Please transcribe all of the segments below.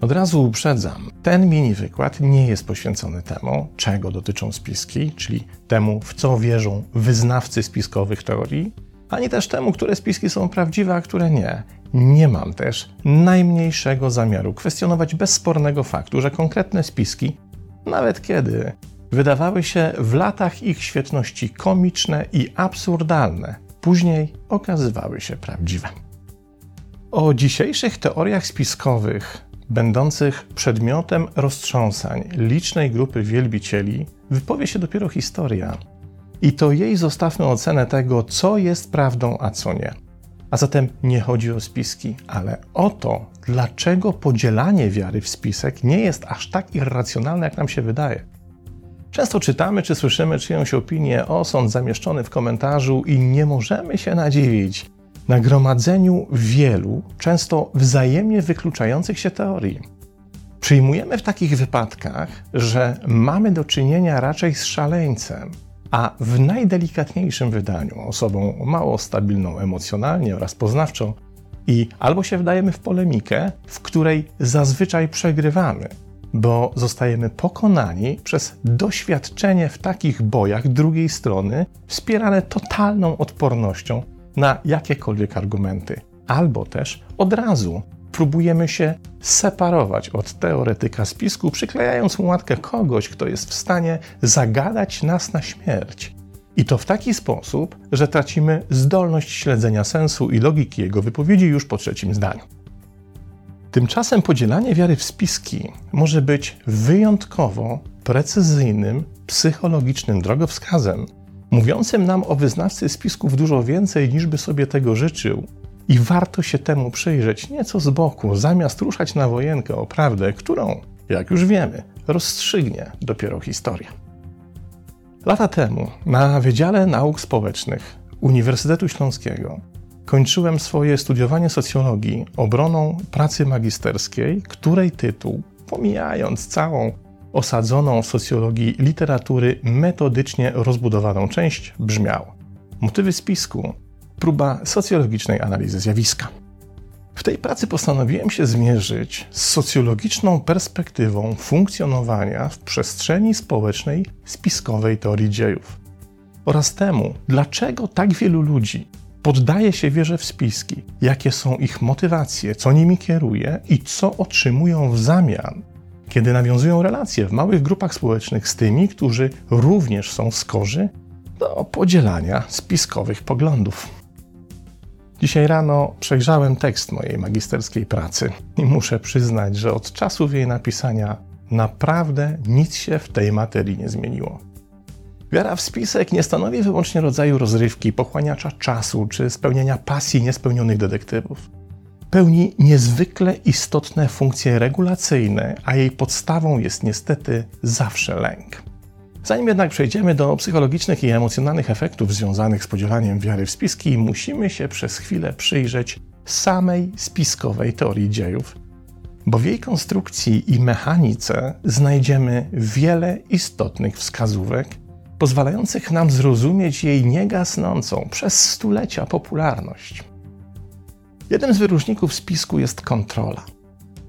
Od razu uprzedzam, ten mini wykład nie jest poświęcony temu, czego dotyczą spiski, czyli temu, w co wierzą wyznawcy spiskowych teorii, ani też temu, które spiski są prawdziwe, a które nie. Nie mam też najmniejszego zamiaru kwestionować bezspornego faktu, że konkretne spiski, nawet kiedy wydawały się w latach ich świetności komiczne i absurdalne, później okazywały się prawdziwe. O dzisiejszych teoriach spiskowych będących przedmiotem roztrząsań licznej grupy wielbicieli, wypowie się dopiero historia. I to jej zostawmy ocenę tego, co jest prawdą, a co nie. A zatem nie chodzi o spiski, ale o to, dlaczego podzielanie wiary w spisek nie jest aż tak irracjonalne, jak nam się wydaje. Często czytamy czy słyszymy czyjąś opinię, osąd zamieszczony w komentarzu i nie możemy się nadziwić, nagromadzeniu wielu, często wzajemnie wykluczających się teorii. Przyjmujemy w takich wypadkach, że mamy do czynienia raczej z szaleńcem, a w najdelikatniejszym wydaniu osobą mało stabilną emocjonalnie oraz poznawczo i albo się wdajemy w polemikę, w której zazwyczaj przegrywamy, bo zostajemy pokonani przez doświadczenie w takich bojach drugiej strony, wspierane totalną odpornością na jakiekolwiek argumenty, albo też od razu próbujemy się separować od teoretyka spisku, przyklejając mu łatkę kogoś, kto jest w stanie zagadać nas na śmierć. I to w taki sposób, że tracimy zdolność śledzenia sensu i logiki jego wypowiedzi już po trzecim zdaniu. Tymczasem podzielanie wiary w spiski może być wyjątkowo precyzyjnym, psychologicznym drogowskazem, mówiącym nam o wyznawcy spisków dużo więcej, niż by sobie tego życzył. I warto się temu przyjrzeć nieco z boku, zamiast ruszać na wojenkę o prawdę, którą, jak już wiemy, rozstrzygnie dopiero historia. Lata temu na Wydziale Nauk Społecznych Uniwersytetu Śląskiego kończyłem swoje studiowanie socjologii obroną pracy magisterskiej, której tytuł, pomijając całą osadzoną w socjologii literatury metodycznie rozbudowaną część brzmiał: Motywy spisku próba socjologicznej analizy zjawiska. W tej pracy postanowiłem się zmierzyć z socjologiczną perspektywą funkcjonowania w przestrzeni społecznej spiskowej teorii dziejów oraz temu, dlaczego tak wielu ludzi poddaje się wierze w spiski, jakie są ich motywacje, co nimi kieruje i co otrzymują w zamian kiedy nawiązują relacje w małych grupach społecznych z tymi, którzy również są skorzy do podzielania spiskowych poglądów. Dzisiaj rano przejrzałem tekst mojej magisterskiej pracy i muszę przyznać, że od czasów jej napisania naprawdę nic się w tej materii nie zmieniło. Wiara w spisek nie stanowi wyłącznie rodzaju rozrywki, pochłaniacza czasu czy spełnienia pasji niespełnionych detektywów pełni niezwykle istotne funkcje regulacyjne, a jej podstawą jest niestety zawsze lęk. Zanim jednak przejdziemy do psychologicznych i emocjonalnych efektów związanych z podzielaniem wiary w spiski, musimy się przez chwilę przyjrzeć samej spiskowej teorii dziejów, bo w jej konstrukcji i mechanice znajdziemy wiele istotnych wskazówek, pozwalających nam zrozumieć jej niegasnącą przez stulecia popularność. Jednym z wyróżników spisku jest kontrola.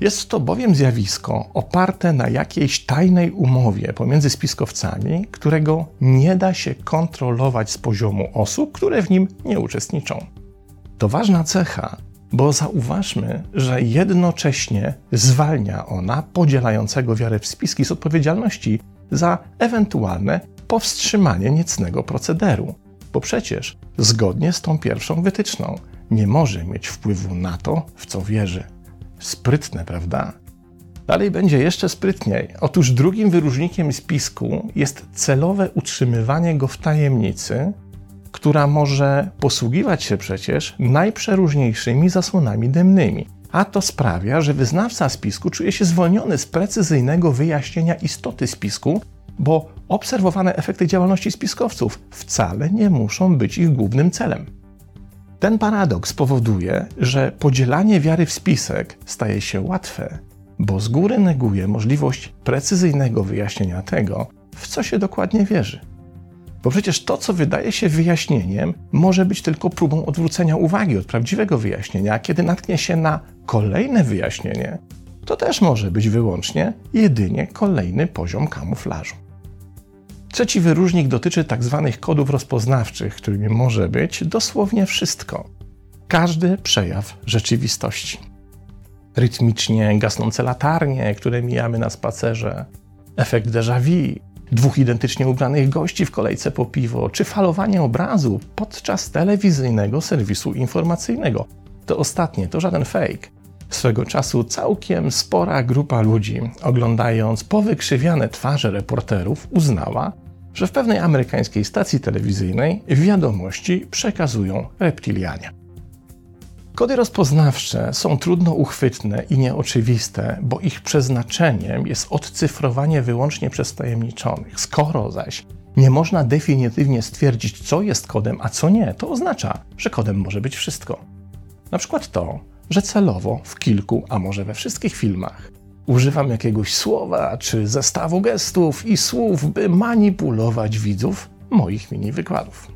Jest to bowiem zjawisko oparte na jakiejś tajnej umowie pomiędzy spiskowcami, którego nie da się kontrolować z poziomu osób, które w nim nie uczestniczą. To ważna cecha, bo zauważmy, że jednocześnie zwalnia ona podzielającego wiarę w spiski z odpowiedzialności za ewentualne powstrzymanie niecnego procederu. Bo przecież, zgodnie z tą pierwszą wytyczną, nie może mieć wpływu na to, w co wierzy. Sprytne, prawda? Dalej będzie jeszcze sprytniej. Otóż drugim wyróżnikiem spisku jest celowe utrzymywanie go w tajemnicy, która może posługiwać się przecież najprzeróżniejszymi zasłonami dymnymi. A to sprawia, że wyznawca spisku czuje się zwolniony z precyzyjnego wyjaśnienia istoty spisku, bo obserwowane efekty działalności spiskowców wcale nie muszą być ich głównym celem. Ten paradoks powoduje, że podzielanie wiary w spisek staje się łatwe, bo z góry neguje możliwość precyzyjnego wyjaśnienia tego, w co się dokładnie wierzy. Bo przecież to, co wydaje się wyjaśnieniem, może być tylko próbą odwrócenia uwagi od prawdziwego wyjaśnienia, a kiedy natknie się na kolejne wyjaśnienie, to też może być wyłącznie jedynie kolejny poziom kamuflażu. Trzeci wyróżnik dotyczy tzw. Tak kodów rozpoznawczych, którymi może być dosłownie wszystko. Każdy przejaw rzeczywistości. Rytmicznie gasnące latarnie, które mijamy na spacerze, efekt déjà vu, dwóch identycznie ubranych gości w kolejce po piwo, czy falowanie obrazu podczas telewizyjnego serwisu informacyjnego. To ostatnie, to żaden fake. Swego czasu całkiem spora grupa ludzi, oglądając powykrzywiane twarze reporterów, uznała, że w pewnej amerykańskiej stacji telewizyjnej wiadomości przekazują reptilianie. Kody rozpoznawcze są trudno uchwytne i nieoczywiste, bo ich przeznaczeniem jest odcyfrowanie wyłącznie przez tajemniczonych. Skoro zaś nie można definitywnie stwierdzić, co jest kodem, a co nie, to oznacza, że kodem może być wszystko. Na przykład to, że celowo w kilku, a może we wszystkich filmach używam jakiegoś słowa czy zestawu gestów i słów, by manipulować widzów moich mini wykładów.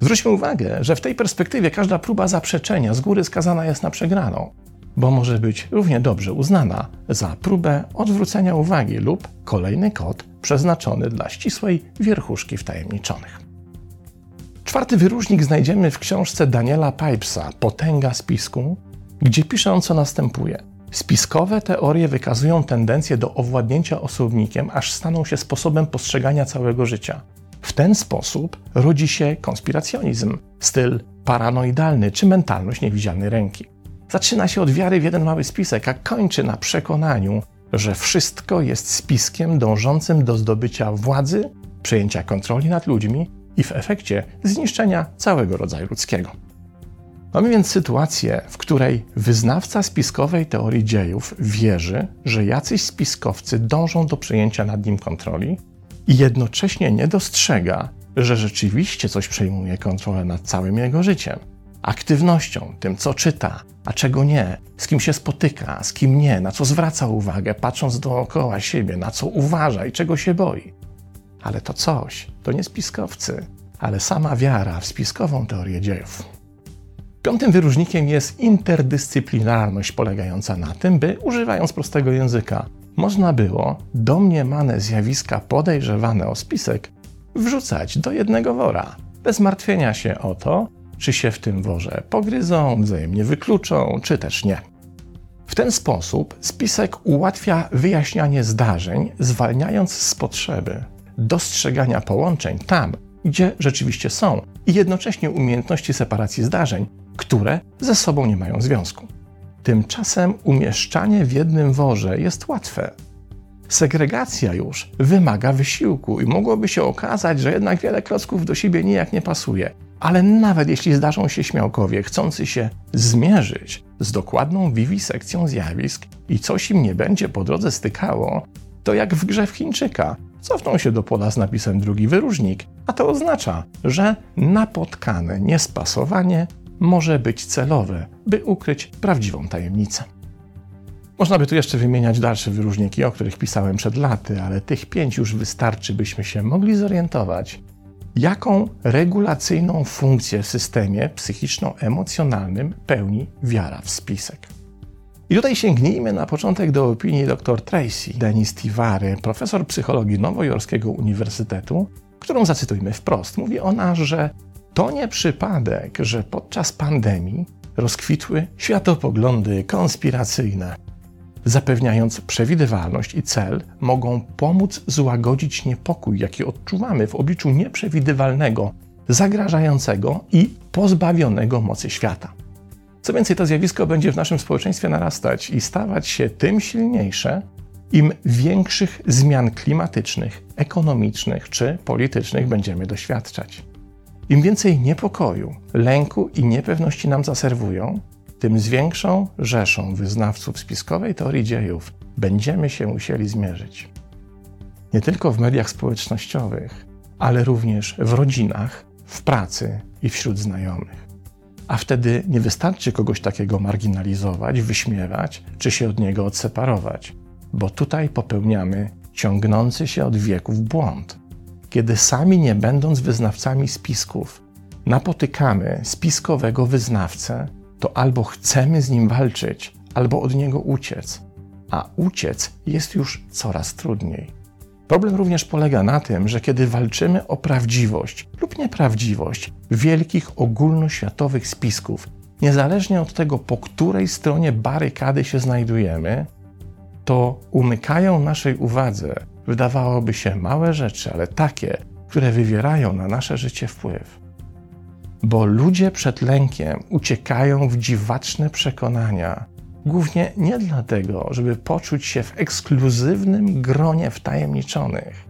Zwróćmy uwagę, że w tej perspektywie każda próba zaprzeczenia z góry skazana jest na przegraną, bo może być równie dobrze uznana za próbę odwrócenia uwagi lub kolejny kod przeznaczony dla ścisłej wierchuszki wtajemniczonych. Czwarty wyróżnik znajdziemy w książce Daniela Pipesa Potęga spisku, gdzie pisze on co następuje. Spiskowe teorie wykazują tendencję do owładnięcia osobnikiem, aż staną się sposobem postrzegania całego życia. W ten sposób rodzi się konspiracjonizm, styl paranoidalny czy mentalność niewidzialnej ręki. Zaczyna się od wiary w jeden mały spisek, a kończy na przekonaniu, że wszystko jest spiskiem dążącym do zdobycia władzy, przejęcia kontroli nad ludźmi i w efekcie zniszczenia całego rodzaju ludzkiego. Mamy więc sytuację, w której wyznawca spiskowej teorii dziejów wierzy, że jacyś spiskowcy dążą do przejęcia nad nim kontroli i jednocześnie nie dostrzega, że rzeczywiście coś przejmuje kontrolę nad całym jego życiem. Aktywnością, tym co czyta, a czego nie, z kim się spotyka, z kim nie, na co zwraca uwagę, patrząc dookoła siebie, na co uważa i czego się boi. Ale to coś to nie spiskowcy, ale sama wiara w spiskową teorię dziejów. Piątym wyróżnikiem jest interdyscyplinarność polegająca na tym, by używając prostego języka, można było domniemane zjawiska podejrzewane o spisek wrzucać do jednego wora, bez martwienia się o to, czy się w tym worze pogryzą, wzajemnie wykluczą, czy też nie. W ten sposób spisek ułatwia wyjaśnianie zdarzeń, zwalniając z potrzeby dostrzegania połączeń tam, gdzie rzeczywiście są, i jednocześnie umiejętności separacji zdarzeń, które ze sobą nie mają związku. Tymczasem umieszczanie w jednym worze jest łatwe. Segregacja już wymaga wysiłku i mogłoby się okazać, że jednak wiele klocków do siebie nijak nie pasuje. Ale nawet jeśli zdarzą się śmiałkowie chcący się zmierzyć z dokładną wiwisekcją zjawisk i coś im nie będzie po drodze stykało, to jak w grze w Chińczyka. Cofną się do pola z napisem drugi wyróżnik, a to oznacza, że napotkane niespasowanie może być celowe, by ukryć prawdziwą tajemnicę. Można by tu jeszcze wymieniać dalsze wyróżniki, o których pisałem przed laty, ale tych pięć już wystarczy, byśmy się mogli zorientować, jaką regulacyjną funkcję w systemie psychiczno-emocjonalnym pełni wiara w spisek. I tutaj sięgnijmy na początek do opinii dr Tracy Denis Tivary, profesor psychologii Nowojorskiego Uniwersytetu, którą zacytujmy wprost. Mówi ona, że to nie przypadek, że podczas pandemii rozkwitły światopoglądy konspiracyjne. Zapewniając przewidywalność i cel, mogą pomóc złagodzić niepokój, jaki odczuwamy w obliczu nieprzewidywalnego, zagrażającego i pozbawionego mocy świata. Co więcej, to zjawisko będzie w naszym społeczeństwie narastać i stawać się tym silniejsze, im większych zmian klimatycznych, ekonomicznych czy politycznych będziemy doświadczać. Im więcej niepokoju, lęku i niepewności nam zaserwują, tym z większą rzeszą wyznawców spiskowej teorii dziejów będziemy się musieli zmierzyć. Nie tylko w mediach społecznościowych, ale również w rodzinach, w pracy i wśród znajomych. A wtedy nie wystarczy kogoś takiego marginalizować, wyśmiewać czy się od niego odseparować, bo tutaj popełniamy ciągnący się od wieków błąd. Kiedy sami nie będąc wyznawcami spisków, napotykamy spiskowego wyznawcę, to albo chcemy z nim walczyć, albo od niego uciec, a uciec jest już coraz trudniej. Problem również polega na tym, że kiedy walczymy o prawdziwość lub nieprawdziwość wielkich ogólnoświatowych spisków, niezależnie od tego, po której stronie barykady się znajdujemy, to umykają naszej uwadze, wydawałoby się małe rzeczy, ale takie, które wywierają na nasze życie wpływ. Bo ludzie przed lękiem uciekają w dziwaczne przekonania, głównie nie dlatego, żeby poczuć się w ekskluzywnym gronie wtajemniczonych,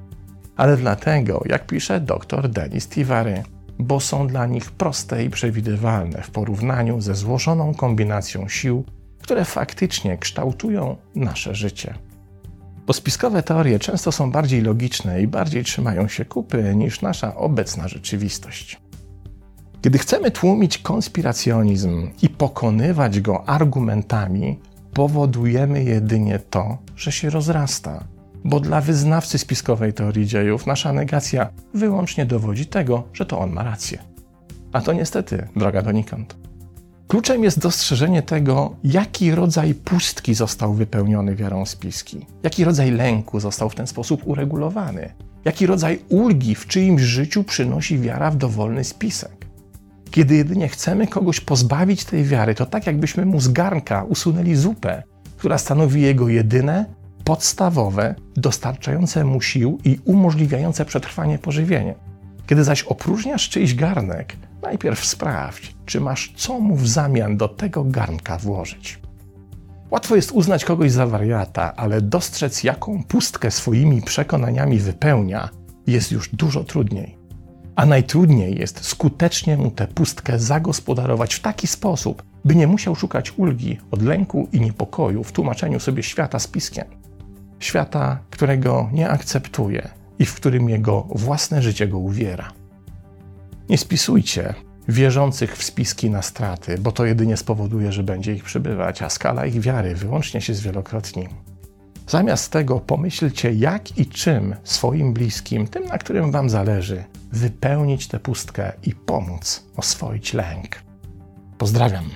ale dlatego, jak pisze dr Denis Tivary, bo są dla nich proste i przewidywalne w porównaniu ze złożoną kombinacją sił, które faktycznie kształtują nasze życie. Bo spiskowe teorie często są bardziej logiczne i bardziej trzymają się kupy niż nasza obecna rzeczywistość. Kiedy chcemy tłumić konspiracjonizm i pokonywać go argumentami, powodujemy jedynie to, że się rozrasta. Bo dla wyznawcy spiskowej teorii dziejów nasza negacja wyłącznie dowodzi tego, że to on ma rację. A to niestety droga donikąd. Kluczem jest dostrzeżenie tego, jaki rodzaj pustki został wypełniony wiarą spiski, jaki rodzaj lęku został w ten sposób uregulowany, jaki rodzaj ulgi w czyimś życiu przynosi wiara w dowolny spisek. Kiedy jedynie chcemy kogoś pozbawić tej wiary, to tak jakbyśmy mu z garnka usunęli zupę, która stanowi jego jedyne, podstawowe, dostarczające mu sił i umożliwiające przetrwanie pożywienie. Kiedy zaś opróżniasz czyjś garnek, najpierw sprawdź, czy masz co mu w zamian do tego garnka włożyć. Łatwo jest uznać kogoś za wariata, ale dostrzec, jaką pustkę swoimi przekonaniami wypełnia, jest już dużo trudniej. A najtrudniej jest skutecznie mu tę pustkę zagospodarować w taki sposób, by nie musiał szukać ulgi od lęku i niepokoju w tłumaczeniu sobie świata spiskiem. Świata, którego nie akceptuje i w którym jego własne życie go uwiera. Nie spisujcie wierzących w spiski na straty, bo to jedynie spowoduje, że będzie ich przybywać, a skala ich wiary wyłącznie się zwielokrotni. Zamiast tego pomyślcie, jak i czym swoim bliskim, tym na którym Wam zależy, wypełnić tę pustkę i pomóc oswoić lęk. Pozdrawiam.